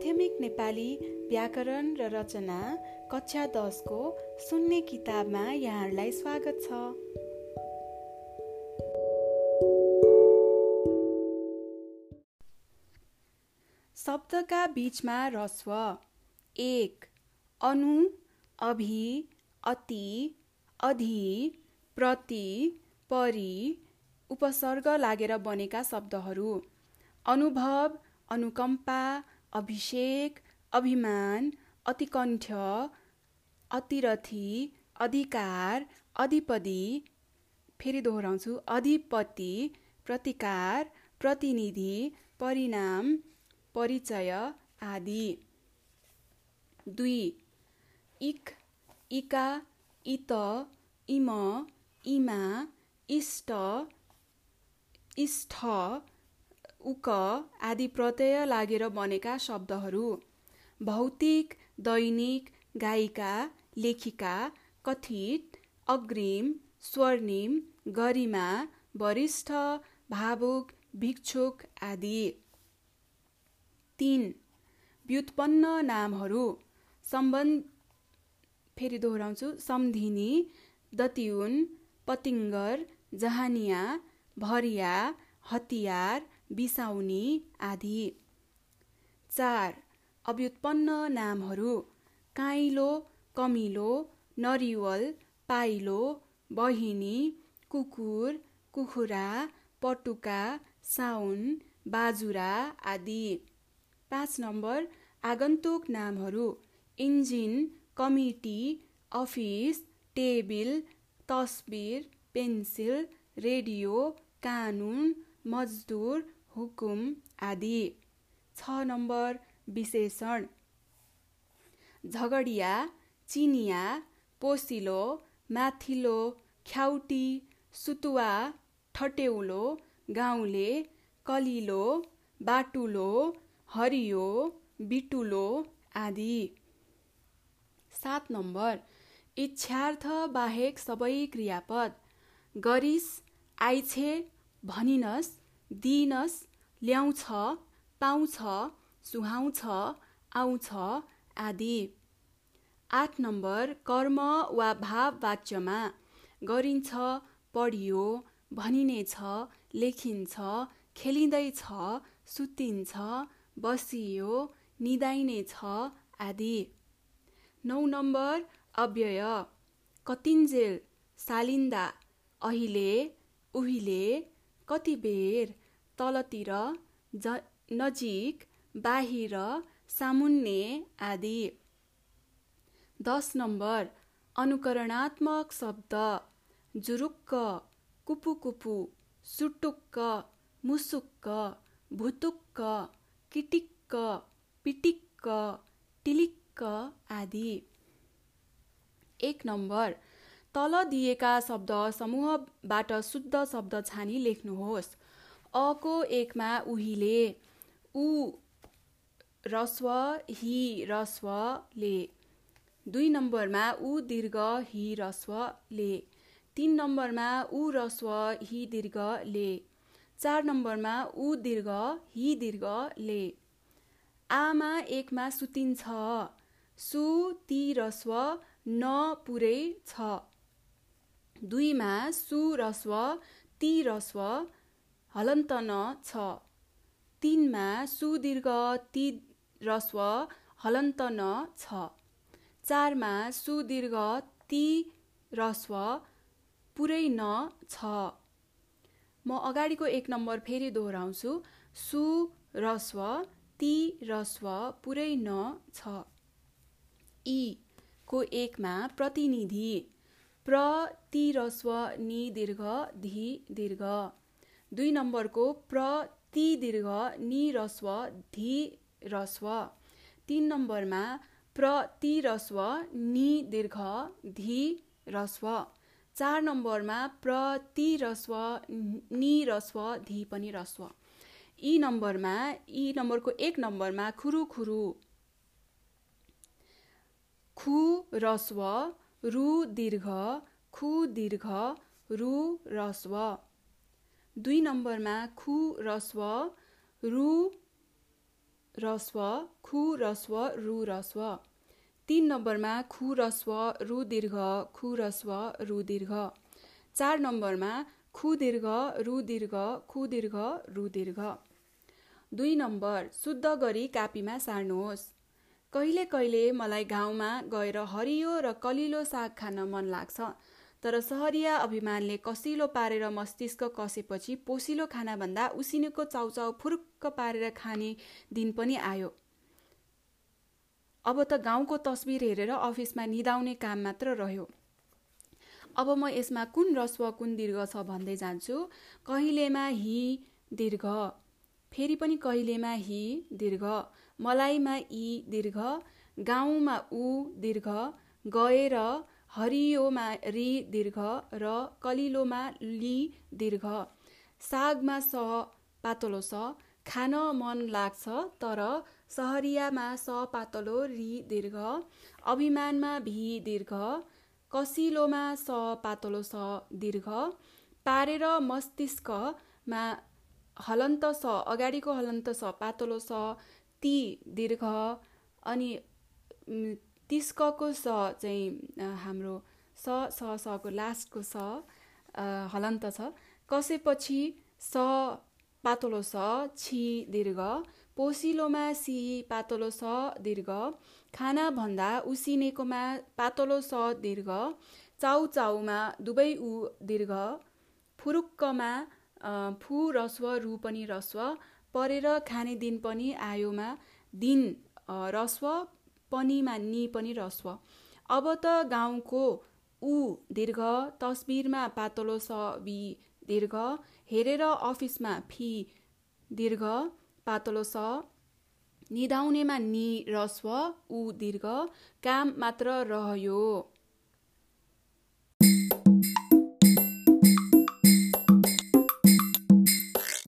माध्यमिक नेपाली व्याकरण र रचना कक्षा दसको सुन्ने किताबमा यहाँहरूलाई स्वागत छ। शब्दका बिचमा रस्व एक अनु अभि अति अधि प्रति परि उपसर्ग लागेर बनेका शब्दहरू। अनुभव अनुकम्पा अभिषेक अभिमान अतिकण्ठ अतिरथी अधिकार अधिपति फेरि दोहोऱ्याउँछु अधिपति प्रतिकार प्रतिनिधि परिणाम परिचय आदि। दुई इक इका इत इम इमा इष्ट इष्ठ उक आदि प्रत्यय लागेर बनेका शब्दहरू भौतिक दैनिक गायिका लेखिका कथित अग्रिम स्वर्णिम गरिमा वरिष्ठ भावुक भिक्षुक आदि। तिन व्युत्पन्न नामहरू। सम्बन्ध फेरि दोहोऱ्याउँछु। सम्धिनी दतिउन पतिङ्गर जहानिया भरिया हतियार बिसाउनी आदि। चार अव्युत्पन्न नामहरू। काइलो कमिलो नरिवल पाइलो बहिनी कुकुर कुखुरा पटुका साउन बाजुरा आदि। पाँच नम्बर आगन्तुक नामहरू। इन्जिन कमिटी अफिस टेबिल तस्बिर पेन्सिल रेडियो कानुन मजदुर हुकुम आदि। छ नम्बर विशेषण। झगडिया चिनिया पोसिलो माथिल्लो ख्याउटी सुतुवा ठटेउलो गाउँले कलिलो बाटुलो हरियो बिटुलो आदि। सात नम्बर। इच्छार्थ बाहेक सबै क्रियापद। गरिस आइछे भनिनस् दिनस् ल्याउँछ पाउँछ सुहाउँछ आउँछ आदि। आठ नम्बर कर्म वा भाव वाच्यमा गरिन्छ पढियो भनिनेछ लेखिन्छ खेलिँदैछ सुतिन्छ बसियो निदाइनेछ आदि। नौ नम्बर अव्यय। कतिन्जेल सालिन्दा अहिले उहिले कति बेर तलतिर ज नजिक बाहिर सामुन्ने आदि। दस नम्बर अनुकरणात्मक शब्द। जुरुक्क कुपुकुपु सुटुक्क मुसुक्क भुतुक्क किटिक्क पिटिक्क टिलिक्क आदि। एक नम्बर तल दिएका शब्द समूहबाट शुद्ध शब्द छानी लेख्नुहोस्। अको एकमा उहिले। उ रस्व हि रस्वले दुई नम्बरमा उ दीर्घ हि रस्वले तिन नम्बरमा उ रस्व हि दीर्घले चार नम्बरमा उ दीर्घ हि दीर्घले आमा एकमा सुतिन्छ सु ती रस्व न पुरै छ। दुईमा सु रस्व ती रस्व हलन्त न छ। तिनमा सुदीर्घ ती रस्व हलन्त न छ। चारमा सुदीर्घ ती रस्व पुरै न छ। म अगाडिको एक नम्बर फेरि दोहोऱ्याउँछु। सु रस्व ती रस्व पुरै न छ। ई को एकमा प्रतिनिधि। प्र ती रस्व नि दीर्घ धी दीर्घ। दुई नम्बरको प्र ति दीर्घ नि रस्व धी रस्व तिन नम्बरमा प्र ति रस्व नि दीर्घ धी रस्व चार नम्बरमा प्र ति रस्व नि रस्व धी पनि रस्व यी नम्बरमा यी नम्बरको एक नम्बरमा खुरु खुरु। खु रस्व रु दीर्घ खु दीर्घ रु रस्व दुई नम्बरमा खु रस्व रु रस्व खु रस्व रु रस्व तिन नम्बरमा खु रस्व रु दीर्घ खु रस्व रु दीर्घ। चार नम्बरमा खु दीर्घ रु दीर्घ खु दीर्घ रु दीर्घ। दुई नम्बर शुद्ध गरी कापीमा सार्नुहोस्। कहिले कहिले मलाई गाउँमा गएर हरियो र कलिलो साग खान मन लाग्छ। तर सहरिया अभिमानले कसिलो पारेर मस्तिष्क कसेपछि पोसिलो खानाभन्दा उसिनेको चाउचाउ फुरुक्क पारेर खाने दिन पनि आयो। अब त गाउँको तस्बिर हेरेर अफिसमा निदाउने काम मात्र रह्यो। अब म यसमा कुन रस्व कुन दीर्घ छ भन्दै जान्छु कहिलेमा हि दीर्घ? फेरि पनि कहिलेमा हि दीर्घ? मलाइमा इ दीर्घ गाउँमा उ दीर्घ गएर हरियोमा रि दीर्घ र कलिलोमा लि दीर्घ। सागमा स पातलो स खान मन लाग्छ तर सहरियामा स पातलो रि दीर्घ। अभिमानमा भी दीर्घ। कसिलोमा स पातलो स दीर्घ। पारेर मस्तिष्कमा हलन्त स अगाडिको हलन्त स पातलो स ती दीर्घ। अनि तिस्कको स चाहिँ हाम्रो स स सको लास्टको स हलन्त छ। कसेपछि स पातलो स छि दीर्घ। पोसिलोमा सी पातलो स दीर्घ। खाना भन्दा उसिनेकोमा पातलो स दीर्घ। चाउचाउमा दुवै उ दीर्घ। फुरुक्कमा फु रस्व रु पनि रस्व। परेर खाने दिन पनि आयोमा दिन रस्व। पनिमा नि पनि रस्व अब त गाउँको उ दीर्घ तस्बिरमा पातलो स वि दीर्घ हेरेर अफिसमा फि दीर्घ पातलो स निधाउनेमा नि रस्व उ दीर्घ काम मात्र रह्यो।